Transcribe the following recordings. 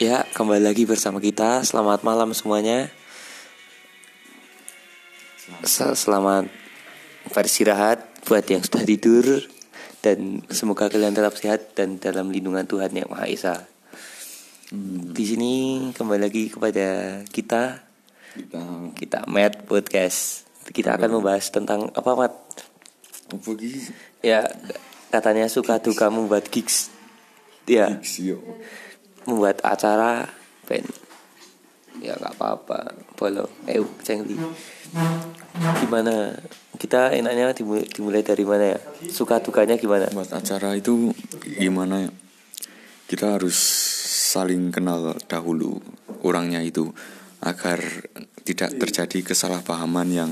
Ya, kembali lagi bersama kita. Selamat malam semuanya. Se- Selamat beristirahat buat yang sudah tidur dan semoga kalian tetap sehat dan dalam lindungan Tuhan yang Maha Esa. Di sini kembali lagi kepada kita, kita kita Matt Podcast. Kita akan membahas tentang apa Matt? apa Ya, katanya suka duka membuat gigs. Ya, sio membuat acara band ya nggak apa-apa. Boleh eh cengli gimana? Kita enaknya dimulai, dimulai dari mana ya? Suka dukanya gimana? Buat acara itu gimana ya? Kita harus saling kenal dahulu orangnya itu agar tidak terjadi kesalahpahaman yang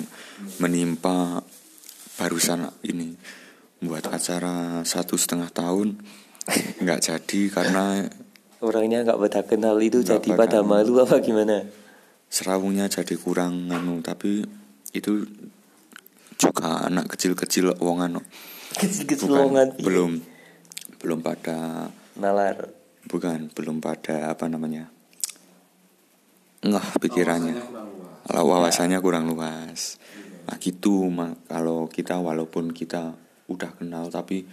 menimpa barusan ini. Buat acara satu setengah tahun nggak jadi karena orangnya nggak pada kenal itu Nggak jadi pada malu apa gimana? Serawungnya jadi kurang anu tapi itu juga anak kecil-kecil wong anu. Kecil-kecil bukan lowongan belum belum pada nalar. Bukan belum pada apa namanya? Ngah pikirannya. Kalau wawasannya kurang luas. Nah gitu kalau kita walaupun kita udah kenal tapi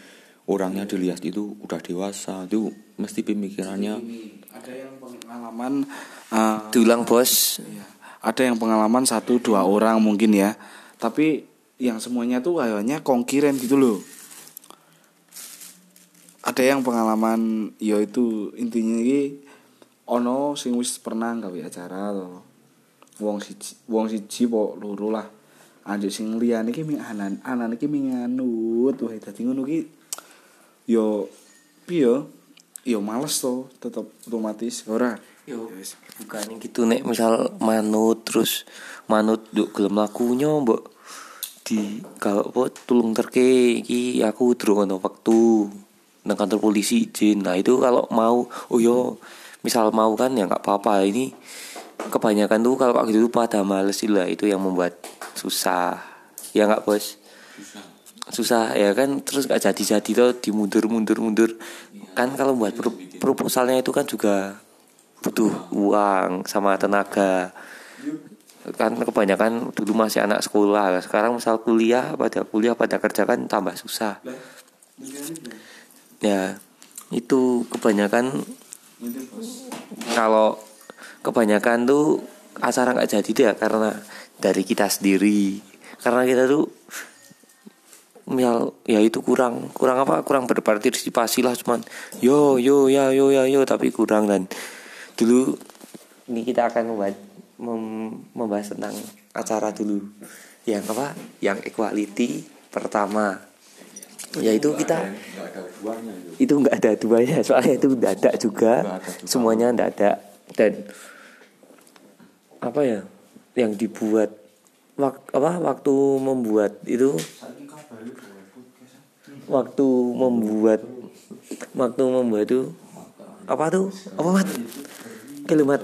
orangnya dilihat itu udah dewasa itu mesti pemikirannya ada yang pengalaman eh, diulang bos. iya. ada yang pengalaman satu dua orang mungkin ya. Tapi yang semuanya tuh kayaknya konkiren gitu loh. Ada yang pengalaman ya itu intinya ini ono sing wis pernah gawe acara to. Wong siji wong siji po loro lah. Anjir sing liyane iki ming anan anan iki ming anut wae dadi ngono ki yo piye yo males to tetep otomatis. Ora. Yo, bukan gitu nek. Misal manut terus manut duk gelem lakunya mbok di kalau apa tulung terke iki aku durung ono waktu nang kantor polisi izin. Nah itu kalau mau oh yo misal mau kan ya nggak apa-apa. Ini kebanyakan tuh kalau kayak gitu pada males sih lah. Itu yang membuat susah. Ya nggak bos? Susah ya kan? Terus nggak jadi-jadi tuh dimundur mundur. Mundur kan kalau buat pro- proposalnya itu kan juga butuh uang sama tenaga. Kan kebanyakan dulu masih anak sekolah. Sekarang misal kuliah pada kuliah pada kerja kan tambah susah. Ya itu kebanyakan kalau kebanyakan tuh acara nggak jadi tuh ya karena dari kita sendiri. Karena kita tuh misal ya itu kurang kurang apa kurang berpartisipasi lah cuman. Yo yo ya yo ya yo tapi kurang dan dulu ini kita akan membahas, mem- membahas tentang acara dulu. Yang apa? Yang equality pertama. Yaitu kita itu nggak ada duanya soalnya itu dadak juga. Nggak ada juga. semuanya dadak. Dan apa ya? Yang dibuat wak, apa? Waktu membuat itu waktu membuat waktu membuat itu apa tuh? Apa mat? Kalimat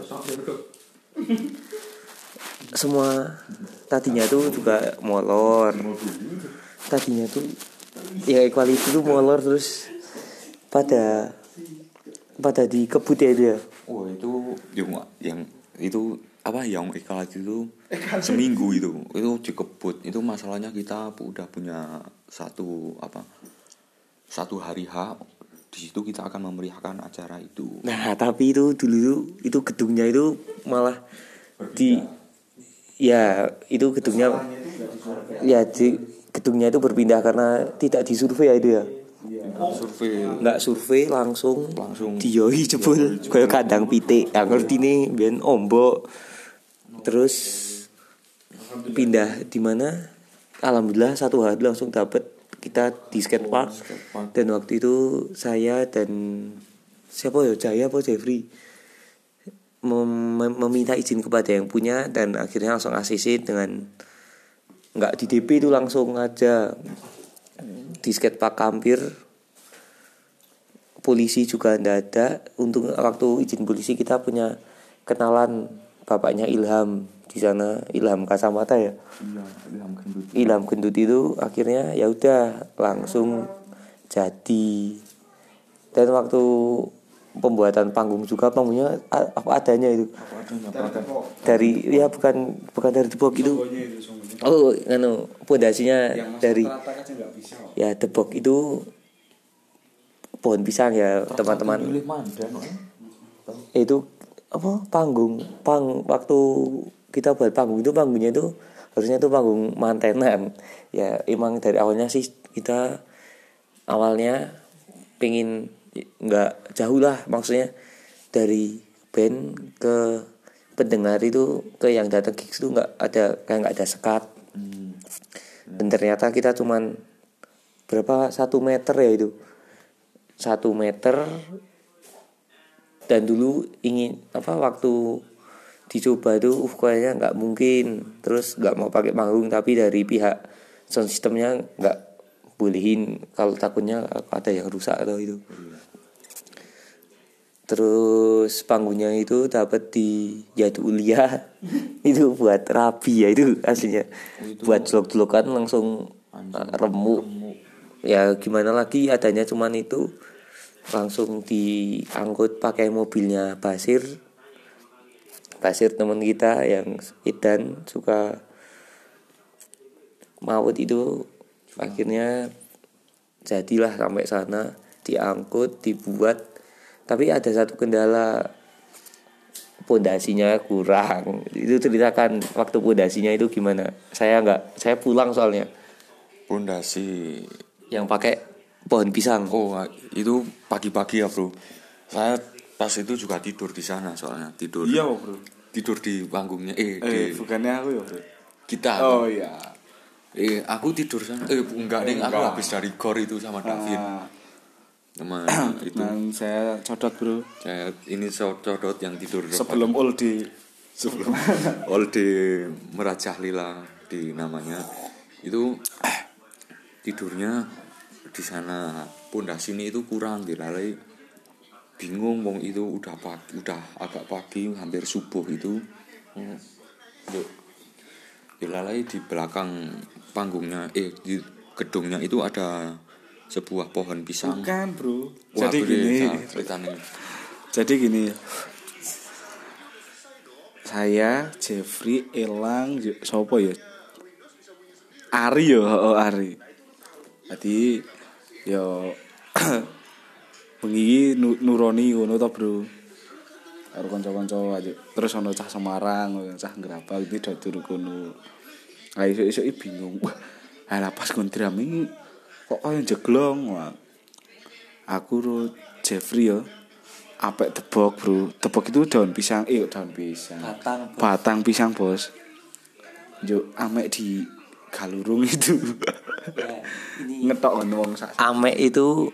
semua tadinya tuh juga molor. Tadinya tuh ya equality tuh molor terus pada pada dikebut ya dia oh itu yang yang itu apa yang ikalat itu? Seminggu itu. Itu dikebut. Itu masalahnya kita udah punya satu apa satu hari H. Di situ kita akan memeriahkan acara itu. Nah, tapi itu dulu itu gedungnya itu malah di ya itu gedungnya ya di gedungnya itu berpindah karena tidak disurvei ya itu ya. survei Nggak survei langsung Langsung. dioi jebul. kayak kandang pitik. Yang ngerti nih ben ombok. Terus pindah di mana? Alhamdulillah satu hari langsung dapat kita di skatepark skatepark. dan waktu itu saya dan siapa ya? Jaya apa? Jeffrey mem- mem- meminta izin kepada yang punya dan akhirnya langsung ACC dengan nggak di DP itu langsung aja di skatepark Kampir polisi juga ndak ada. Untuk waktu izin polisi kita punya kenalan bapaknya Ilham di sana Ilham Kasamata ya? Iya ilham gendut. Ilham gendut itu akhirnya ya udah langsung jadi. Dan waktu pembuatan panggung juga panggungnya apa adanya itu. Dari ya bukan bukan dari tebok itu. Oh anu pondasinya dari ya tebok itu pohon pisang ya teman-teman. itu apa panggung pang waktu kita buat panggung itu panggungnya itu harusnya itu panggung mantenan. Ya emang dari awalnya sih kita awalnya pengen nggak jauh lah maksudnya dari band ke pendengar itu ke yang datang gigs itu nggak ada kayak nggak ada sekat. Dan ternyata kita cuman berapa satu meter ya itu? Satu meter dan dulu ingin apa waktu dicoba itu uh kayaknya nggak mungkin. Terus nggak mau pakai panggung tapi dari pihak sound systemnya nggak bolehin. Kalau takutnya ada yang rusak atau itu. Terus panggungnya itu dapat di Yaitu Ulia. Itu buat rabi ya itu aslinya. Buat jelok-jelokan langsung uh, remuk. Ya gimana lagi adanya cuman itu langsung diangkut pakai mobilnya Basir. Basir teman kita yang Idan suka maut itu. Akhirnya jadilah sampai sana diangkut dibuat. Tapi ada satu kendala pondasinya kurang. Itu ceritakan waktu pondasinya itu gimana? Saya nggak saya pulang soalnya. Pondasi. Yang pakai pohon pisang Oh, itu pagi-pagi ya, Bro. Saya pas itu juga tidur di sana soalnya, tidur. Iya, Bro. Tidur di panggungnya eh, Eh, di bukannya aku ya, Bro. kita. Oh iya. Eh, aku tidur sana. Eh, enggak, Ding. Aku habis dari gor itu sama David. Ah, Sama itu. dan saya codot, Bro. Saya ini codot yang tidur Sebelum uldi sebelum all di merajah lila di namanya itu tidurnya di sana pondasi ini itu kurang dilalai bingung wong itu udah pagi udah agak pagi hampir subuh itu Yuk. dilalai di belakang panggungnya eh di gedungnya itu ada sebuah pohon pisang Bukan, Bro. Wah, Jadi gini. Ceritanya. Jadi gini. Saya Jeffrey Elang sopo ya? Ari yo, oh Ari. Jadi yo bengi nu, nuroni ngono to, Bro. Karo kanca-kanca aja. Terus ono cah Semarang, cah Ngrabak iki do turu kono. Ah iso-iso bingung. Wah, ala pas kontram iki kok kaya jeglong. Wah. Aku ro Jeffrey yo. Apek tebok, Bro. Tebok itu daun pisang, eh daun pisang. Batang, Bos. Batang pisang, Bos. Yo amek di galurung itu. Ngetok ngono wong sak. Amek itu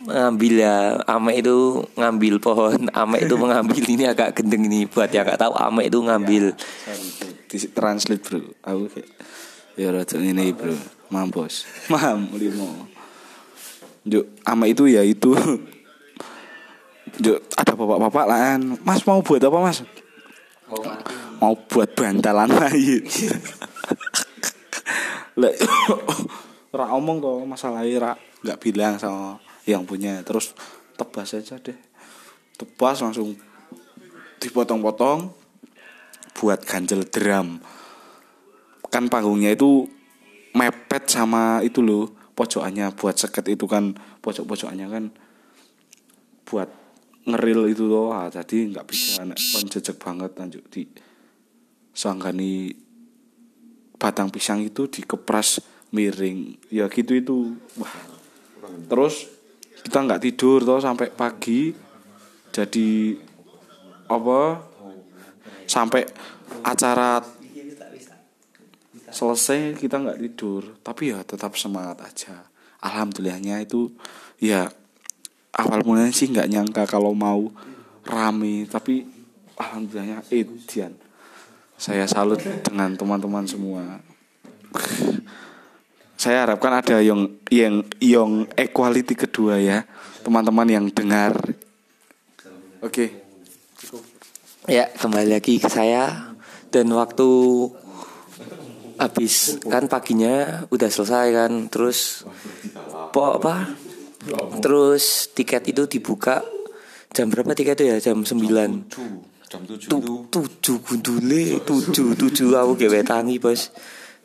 mengambil ya Amek itu ngambil pohon Amek itu mengambil ini agak gendeng ini buat yang nggak tahu Amek itu ngambil. Di translate bro. Aku kayak ya rada ini bro. Mampus mam limo. Juk, ama itu ya itu. Juk, ada bapak-bapak lah mas mau buat apa mas? Mau buat bantalan mayit Lek. Ra omong kok masalahnya ra nggak bilang sama yang punya. Terus tebas aja deh. Tebas langsung dipotong-potong buat ganjel drum. Kan panggungnya itu mepet sama itu loh pojokannya. Buat seket itu kan pojok-pojokannya kan buat ngeril itu loh. Ah, jadi nggak bisa jejek banget lanjut di sanggani batang pisang itu dikepras miring. Ya gitu itu. Wah. Terus kita nggak tidur toh sampai pagi. Jadi apa sampai acara selesai kita nggak tidur. Tapi ya tetap semangat aja. Alhamdulillahnya itu ya awal mulanya sih nggak nyangka kalau mau rame. Tapi alhamdulillahnya edian saya salut dengan teman-teman semua. Saya harapkan ada yang yang yang equality kedua ya. Teman-teman yang dengar. Oke. Ya kembali lagi ke saya. Dan waktu habis kan paginya udah selesai kan. Terus po apa? Terus tiket itu dibuka. Jam berapa tiketnya ya? Jam 9 tujuh jam tujuh Tu, tujuh gundule tujuh tujuh aku gawe tangi bos.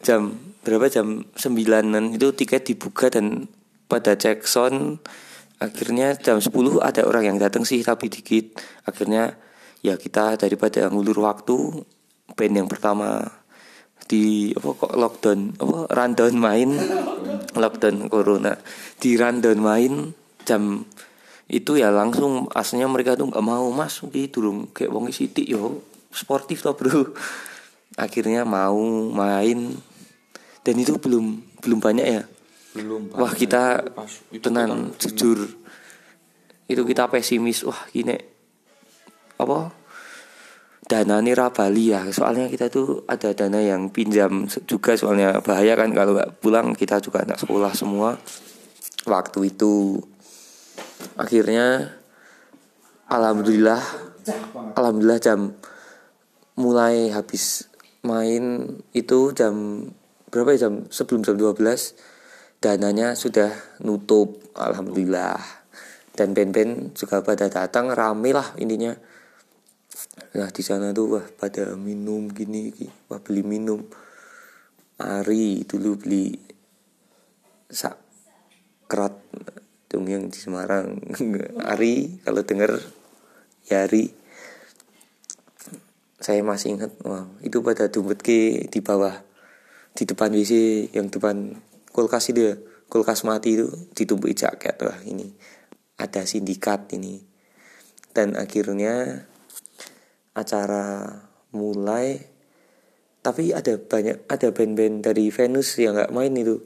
Jam berapa? Jam sembilanan. Itu tiket dibuka dan pada cek sound akhirnya jam 10 ada orang yang datang sih tapi dikit. Akhirnya ya kita daripada ngulur waktu band yang pertama di apa kok lockdown apa rundown main. Lockdown corona. Di rundown main jam itu ya langsung aslinya mereka tuh nggak mau mas ki durung kayak wong sidik yo sportif toh bro. Akhirnya mau main. Dan itu belum belum banyak ya. Belum wah kita Pas itu tenan jujur. Itu kita pesimis wah gini apa dana nira Bali ya. Soalnya kita tuh ada dana yang pinjam juga soalnya bahaya kan kalau nggak pulang kita juga anak sekolah semua. Waktu itu akhirnya alhamdulillah alhamdulillah jam mulai habis main itu jam berapa ya jam sebelum jam 12 dananya sudah nutup alhamdulillah. Dan band-band juga pada datang rame lah intinya. Nah di sana tuh wah pada minum gini, gini wah beli minum. Ari dulu beli sak yang di Semarang. Ari kalau denger ya Ari. Saya masih ingat wah itu pada dumpet ke di bawah di depan WC yang depan kulkas itu ya kulkas mati itu ditumpuki jaket wah ini ada sindikat ini. Dan akhirnya acara mulai tapi ada banyak ada band-band dari Venus yang nggak main itu.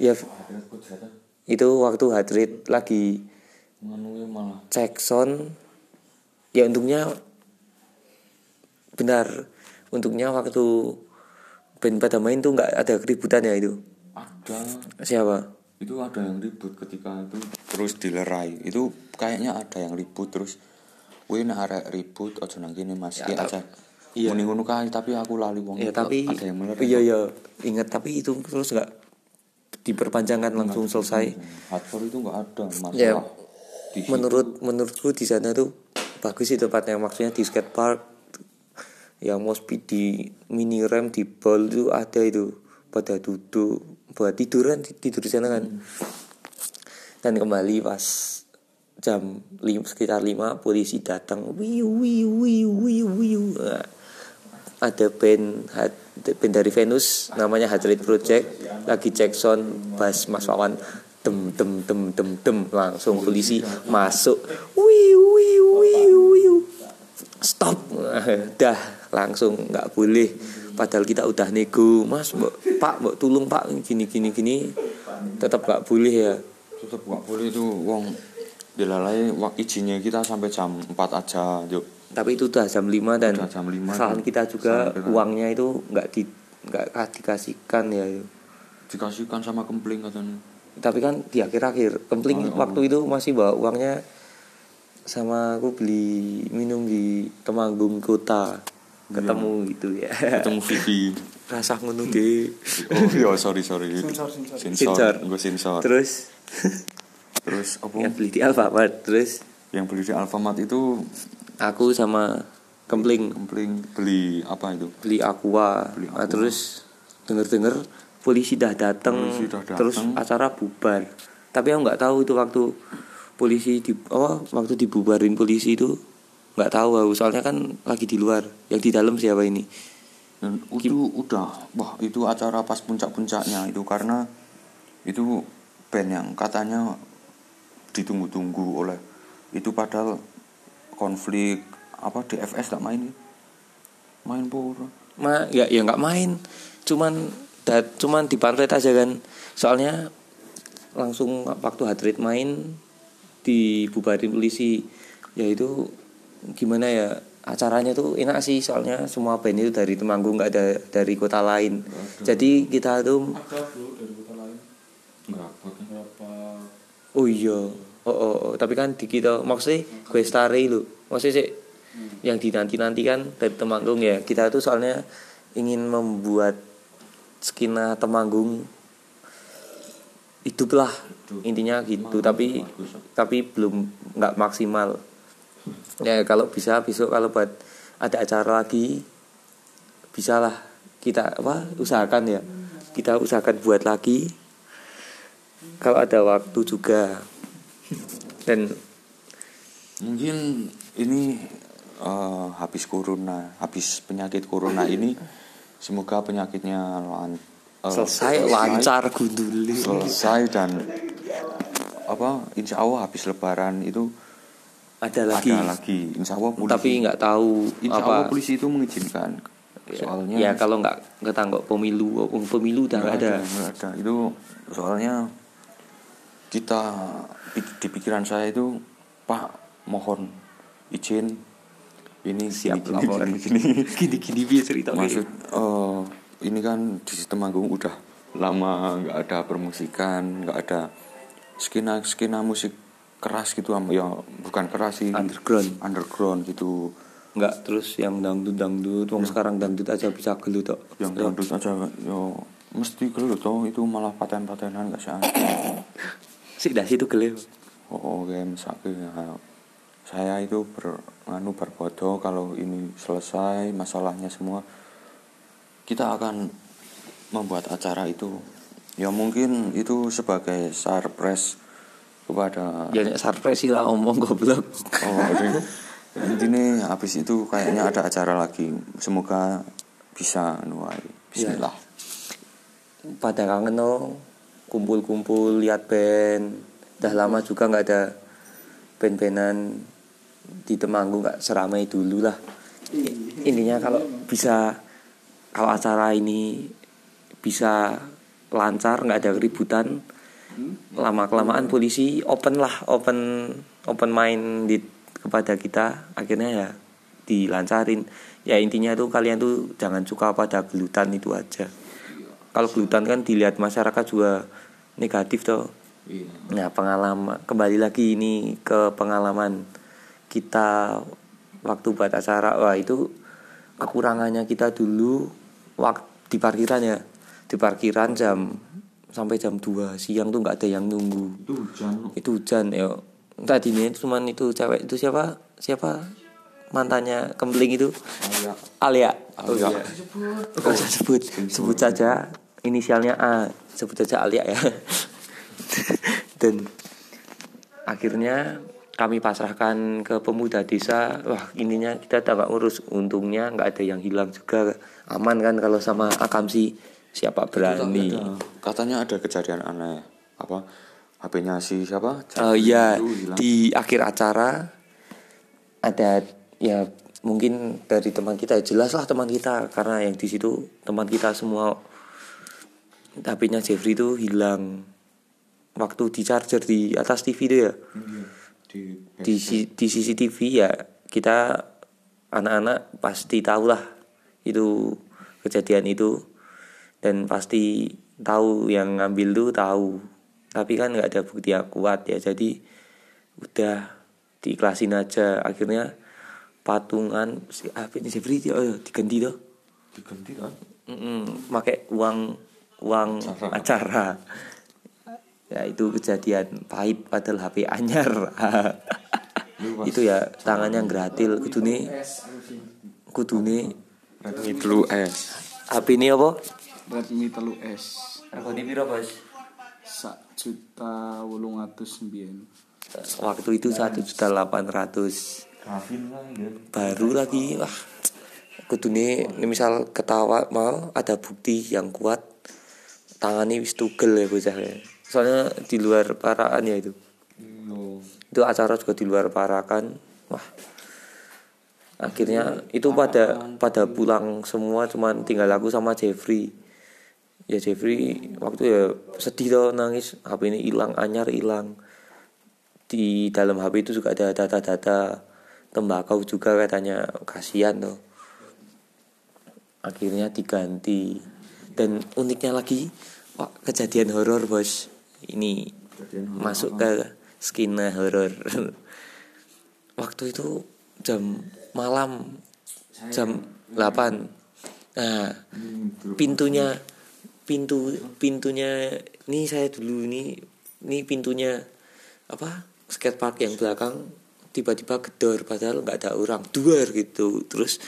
Ya itu waktu heart rate lagi malah cek sound ya untungnya benar untungnya waktu band pada main tuh nggak ada keributan ya itu ada siapa itu ada yang ribut ketika itu terus dilerai itu kayaknya ada yang ribut terus Wih nek arek ribut aja nang kene Mas. Ya, aja. iya. Mending ngono kae tapi aku lali wong. ya tapi ada yang melerai. iya iya ingat tapi itu terus nggak diperpanjangkan langsung selesai. Hardcore itu enggak ada masalah. ya Di menurut menurutku di sana tuh bagus sih tempatnya. Maksudnya di skate park yang mau speed di mini rem di ball itu ada itu. Pada duduk buat tiduran tidur di sana kan. Dan kembali pas jam lim, sekitar 5 polisi datang. Wiu wiu wiu wiu wiu. Nah, ada band band dari Venus namanya Rate Project lagi cek sound bass Mas Wawan dem dem dem dem dem langsung polisi masuk. Wiu wiu wiu wiu stop. Dah langsung nggak boleh. Padahal kita udah nego. Mas mbok pak mbok tulung pak gini gini gini. Tetap nggak boleh ya. Tetep enggak boleh itu wong dilalai izinnya kita sampai jam 4 aja yuk tapi itu udah jam 5 dan Udah jam 5 kesalahan kita juga Kesalahan uangnya itu nggak di nggak dikasihkan ya. Dikasihkan sama kempling katanya. Tapi kan di akhir-akhir kempling Oh, oh. waktu itu masih bawa uangnya sama aku beli minum di Temanggung kota. Ketemu gitu ya. Ketemu Vivi. Rasa ngono deh oh iya sorry sorry. Sensor, sensor. Sensor. gue sensor. Terus? Terus apa? Yang beli di Alfamart terus? Yang beli di Alfamart itu aku sama kempling. Kempling beli apa itu? Beli aqua, Beli Nah, aqua. terus denger denger polisi dah datang Polisi dah datang. terus acara bubar. Tapi aku nggak tahu itu waktu polisi di oh waktu dibubarin polisi itu nggak tahu aku. Soalnya kan lagi di luar yang di dalam siapa ini? Dan itu udah wah itu acara pas puncak-puncaknya itu. Karena itu band yang katanya ditunggu-tunggu oleh itu padahal konflik apa DFS tak main? Ya? main pura. Ma ya ya nggak main. Cuman da, cuman di pantai aja kan. Soalnya langsung waktu Hadrid main dibubarin polisi. Ya itu gimana ya acaranya tuh enak sih. Soalnya semua band itu dari Temanggung nggak ada dari kota lain. Jadi kita tuh Ada bro dari kota lain. oh iya oh, oh, oh. tapi kan di kita maksudnya gue stari lu maksudnya sih yang dinanti nanti kan dari Temanggung ya. Kita tuh soalnya ingin membuat skena Temanggung hiduplah intinya gitu. Tapi tapi belum nggak maksimal. Ya kalau bisa besok kalau buat ada acara lagi bisalah kita apa usahakan ya. Kita usahakan buat lagi. Kalau ada waktu juga dan Mungkin ini eh, habis corona, habis penyakit corona ini semoga penyakitnya lan- eh, selesai. lancar. Gunduli selesai dan apa insya Allah habis lebaran itu ada lagi ada lagi. insya Allah polisi tapi nggak tahu insya Allah apa polisi itu mengizinkan. Soalnya ya kalau nggak tanggap pemilu pemilu udah nggak ada nggak ada. Itu soalnya kita di pikiran saya itu Pak mohon izin ini siap gini, laporan gini, gini. gini gini biar cerita maksud eh, ini kan di sistem agung udah lama nggak ada permusikan nggak ada skena skena musik keras gitu ya bukan keras sih. Underground. underground gitu. Nggak terus yang dangdut dangdut wong sekarang dangdut aja bisa gelut tok. Yang dangdut aja yo mesti gelut toh itu malah paten patenan gak sih sih dah situ gelut oh oke misalnya ya, saya itu ber nganu berbodoh kalau ini selesai masalahnya semua kita akan membuat acara itu. Ya mungkin itu sebagai surprise kepada ya surprise sih lah omong goblok. Oh oke intinya habis itu kayaknya ada acara lagi. Semoga bisa nuai Bismillah. Pada kangen no kumpul-kumpul lihat band. Udah lama juga nggak ada band-bandan di Temanggung nggak seramai dulu lah. I- intinya kalau bisa kalau acara ini bisa lancar nggak ada keributan lama kelamaan polisi open lah open open minded kepada kita. Akhirnya ya dilancarin. Ya intinya tuh kalian tuh jangan suka pada gelutan itu aja. Kalau gelutan kan dilihat masyarakat juga negatif tuh nah pengalaman kembali lagi ini ke pengalaman kita waktu buat acara wah itu kekurangannya kita dulu waktu di parkiran ya. Di parkiran jam sampai jam 2 siang tuh nggak ada yang nunggu. Itu hujan itu hujan ya. Tadinya cuman itu cewek itu siapa? Siapa? Mantannya kempling itu. Alia. Oh Alia. iya Nggak usah sebut. Sebut saja inisialnya A. Sebut saja Alia ya. Dan akhirnya kami pasrahkan ke pemuda desa. Wah ininya kita tak ngurus untungnya nggak ada yang hilang juga. Aman kan kalau sama akamsi. Siapa berani? Ada- katanya ada kejadian aneh. Apa? HP-nya si siapa? Itu hilang. di akhir acara ada ya mungkin dari teman kita. Jelas lah teman kita karena yang di situ teman kita semua HP-nya Jeffrey itu hilang waktu di charger di atas TV itu ya? Di di si- di CCTV ya kita anak-anak pasti tahu lah itu kejadian itu. Dan pasti tahu yang ngambil tuh tahu. Tapi kan nggak ada bukti yang kuat ya jadi udah diiklasin aja. Akhirnya patungan si apa ini Jeffrey? Oh, iya, diganti tuh diganti kan Mm-mm, pakai uang uang Acara. acara. Ya itu kejadian pahit padahal HP anyar. Itu ya tangannya gratil kudune kudune Redmi Blue S. HP ini apa? Redmi telu S. Regane piro bos? Sak juta wolung atus sembilan waktu itu satu juta delapan ratus. Gavin lah ya baru lagi wah. Kudune misal ketawa mau ada bukti yang kuat tangannya wis tugel ya bocah ya soalnya di luar paraan ya itu. Lo itu acara juga di luar parakan. Wah. Akhirnya itu pada pada pulang semua cuman tinggal aku sama Jeffrey. Ya Jeffrey waktu ya sedih tuh nangis. HP ini hilang anyar hilang. Di dalam HP itu juga ada data-data tembakau juga katanya. Kasihan tuh akhirnya diganti. Dan uniknya lagi wah kejadian horor bos? Ini masuk ke skena horor. Waktu itu jam malam jam 8 nah pintunya pintu pintunya ini saya dulu ini ini pintunya apa skatepark yang belakang tiba-tiba gedor padahal nggak ada orang duar gitu. Terus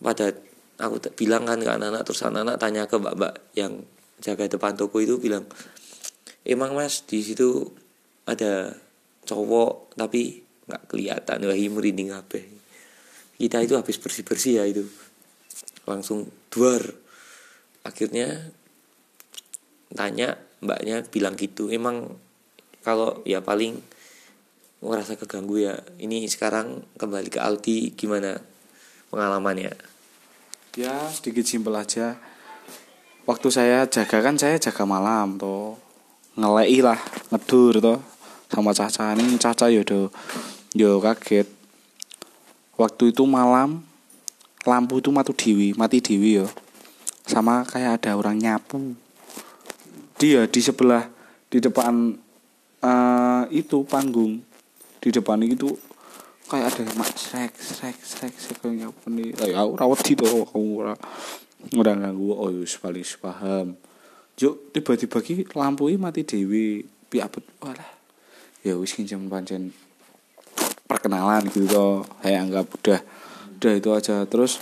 pada aku bilang kan ke anak-anak terus anak-anak tanya ke mbak-mbak yang jaga depan toko itu bilang emang mas di situ ada cowok tapi nggak kelihatan wah merinding apa kita itu habis bersih bersih ya itu. Langsung duar. Akhirnya tanya mbaknya bilang gitu emang kalau ya paling ngerasa keganggu ya ini sekarang kembali ke Aldi gimana pengalamannya? Ya sedikit simpel aja waktu saya jaga kan saya jaga malam toh. Ngelei lah ngedur toh sama caca. Ini caca yodo yo kaget. Waktu itu malam lampu itu mati dewi mati dewi yo. Sama kayak ada orang nyapu. Dia di sebelah di depan eh, itu panggung. Di depan itu kayak ada mak srek srek srek srek kayak nyapu nih. Ya aku rawat di tuh kamu ora ora ganggu oh yus paling paham. Juk tiba-tiba ki lampu mati dewi pihak walah ya wis kincam pancen perkenalan gitu toh saya anggap udah udah itu aja. Terus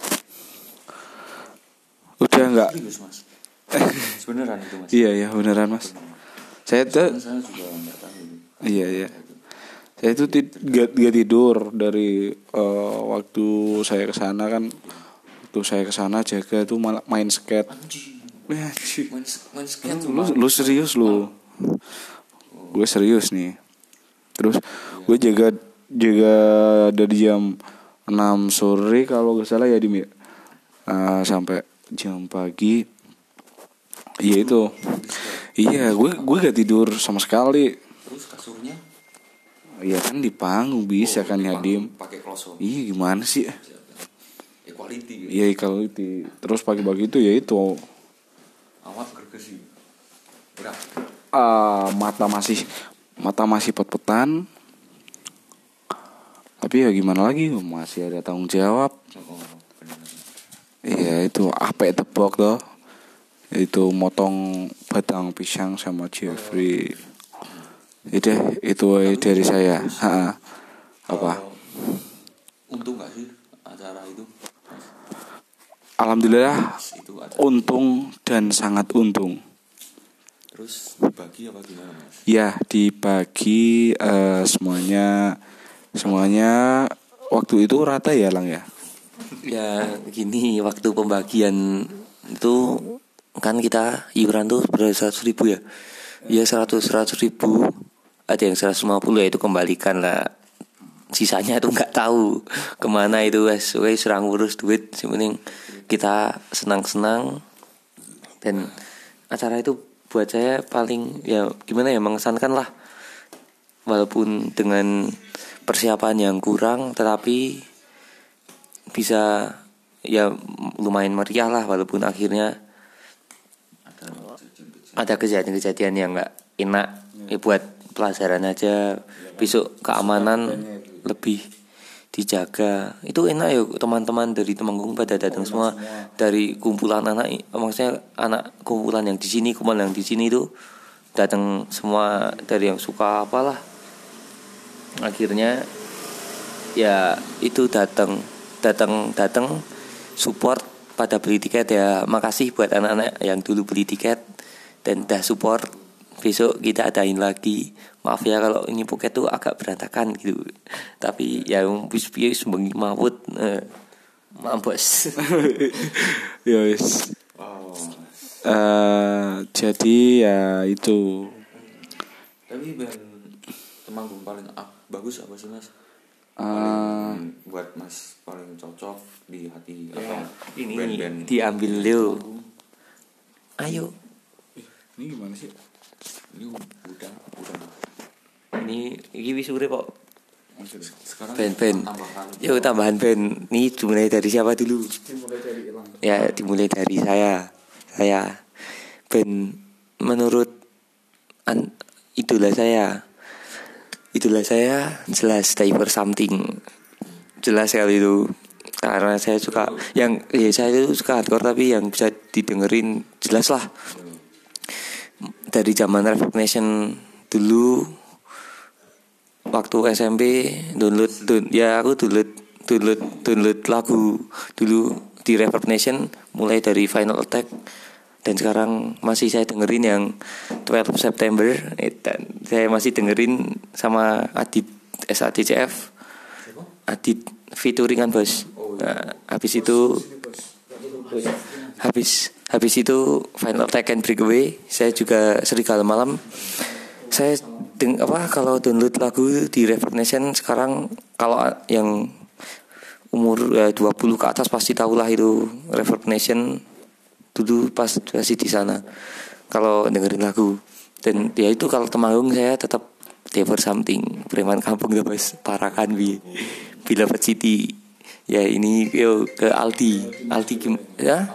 udah enggak Beneran itu mas? Iya iya beneran mas. Saya tuh iya iya. Saya itu tid- gak, gak tidur dari eh, waktu saya ke sana kan waktu saya ke sana jaga tuh malah main skate. Main, main skate lu, lu serius lu. Gue serius nih. Terus gue jaga jaga dari jam 6 sore kalau gak salah ya Dim ya. Eh, sampai jam pagi. Iya itu. Iya gue gue gak tidur sama sekali. Terus kasurnya? Iya kan di panggung bisa kan ya Dim? Pakai Iya gimana sih Iya kalau itu Terus pagi-pagi itu ya itu. Awak gergesi Berat ah, Mata masih Mata masih pet-petan. Tapi ya gimana lagi? Masih ada tanggung jawab. Oh Iya itu apa ya tebok tuh Itu motong batang pisang sama Jeffrey. Itu itu dari saya. Ha-ha. Apa? Untung gak sih acara itu? Alhamdulillah untung dan sangat untung. Terus dibagi apa gimana mas? Ya dibagi eh, semuanya semuanya waktu itu rata ya lang ya. ya gini waktu pembagian itu kan kita iuran tuh berapa seratus ribu ya? Ya seratus seratus ribu. Ada yang 150 ya itu kembalikan lah. Sisanya itu nggak tahu ke mana itu wes. Wes serang urus duit yang penting kita senang senang dan acara itu buat saya paling ya gimana ya mengesankan lah. Walaupun dengan persiapan yang kurang tetapi bisa ya lumayan meriah lah walaupun akhirnya ada kejadian-kejadian yang nggak enak ya buat pelajaran aja. Besok keamanan lebih dijaga. Itu enak ya teman-teman dari Temanggung pada datang semua. Dari kumpulan anak maksudnya anak kumpulan yang di sini kumpulan yang di sini itu datang semua dari yang suka apalah. Akhirnya ya itu datang datang datang support pada beli tiket ya. Makasih buat anak-anak yang dulu beli tiket dan dah support besok kita adain lagi. Maaf ya kalau ini pocket tuh agak berantakan gitu. Tapi ya wis piye wis bengi mawut eh, mampus ya wis. Oh. Eh, jadi ya itu. Tapi band Temanggung paling bagus apa sih mas? eh, Paling buat mas paling cocok di hati apa? ini band-band diambil Leo. Ayo. Ini gimana sih? Ini udah udah. Ini ini wis urip kok sekarang band-band tambahan. Yuk tambahan band ini dimulai dari siapa dulu? Dimulai dari ya dimulai dari saya. Saya band menurut an, idola saya. Idola saya jelas Diver Something. Jelas sekali itu. Karena saya suka yang ya saya itu suka hardcore tapi yang bisa didengerin jelas lah dari zaman Revolution dulu waktu SMP download dun, ya aku download download download lagu dulu di Reverb Nation mulai dari Final Attack. Dan sekarang masih saya dengerin yang 12 September eh, dan saya masih dengerin sama Adit SADCF Adit featuringan bos. Nah, habis itu habis habis itu Final Attack and Breakaway saya juga Serigala Malam. Saya deng apa kalau download lagu di Reverb Nation sekarang kalau yang umur ya, 20 ke atas pasti tahulah itu Reverb Nation dulu pas masih di sana kalau dengerin lagu. Dan ya itu kalau temanggung saya tetap Never Something Preman Kampung dah bos parakan bi? Bila City. Ya ini yo ke Aldi. Aldi gim- ya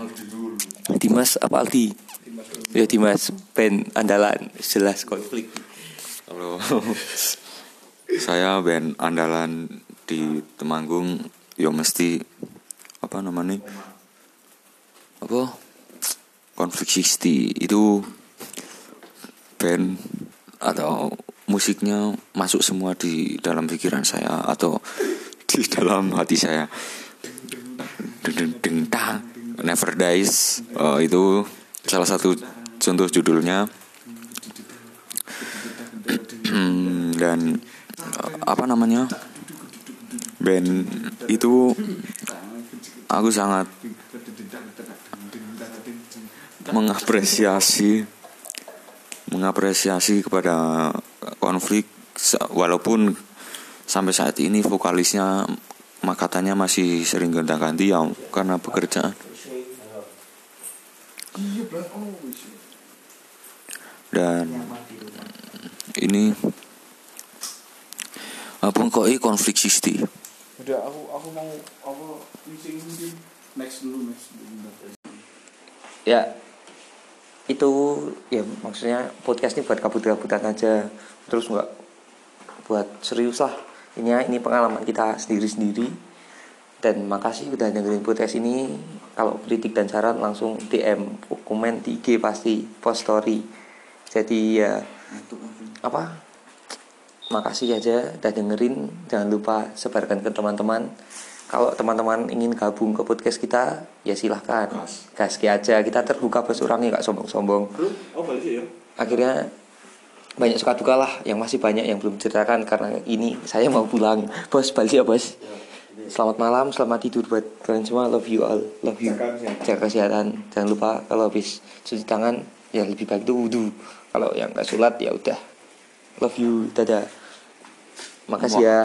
Dimas apa Aldi ya Dimas band andalan jelas konflik Kalau saya band andalan di Temanggung ya mesti apa namanya apa konflik 60 itu band atau musiknya masuk semua di dalam pikiran saya atau di dalam hati saya deng deng deng tang never dies Eh, itu salah satu contoh judulnya. Dan eh, apa namanya band itu aku sangat mengapresiasi mengapresiasi kepada konflik walaupun sampai saat ini vokalisnya ma- katanya masih sering gonta-ganti ya karena pekerjaan dan ini ini konflik 60 udah aku aku mau mungkin next dulu next dulu ya itu ya maksudnya podcast ini buat kabut-kabutan aja. Terus nggak buat serius lah. Ini ini pengalaman kita sendiri-sendiri. Dan makasih udah dengerin podcast ini. Kalau kritik dan saran langsung DM komen di IG pasti post story. Jadi ya apa makasih aja udah dengerin. Jangan lupa sebarkan ke teman-teman. Kalau teman-teman ingin gabung ke podcast kita ya silahkan. Gas aja. Kita terbuka bos orangnya gak sombong-sombong. Oh ya? Akhirnya banyak suka duka lah. Yang masih banyak yang belum ceritakan karena ini saya mau pulang. Bos balik ya bos. Selamat malam selamat tidur buat kalian semua. Love you all. Love you. Jaga kesehatan. jaga kesehatan. Jangan lupa kalau habis cuci tangan ya lebih baik itu wudhu kalau yang nggak sholat ya udah. Love you. Dadah makasih ya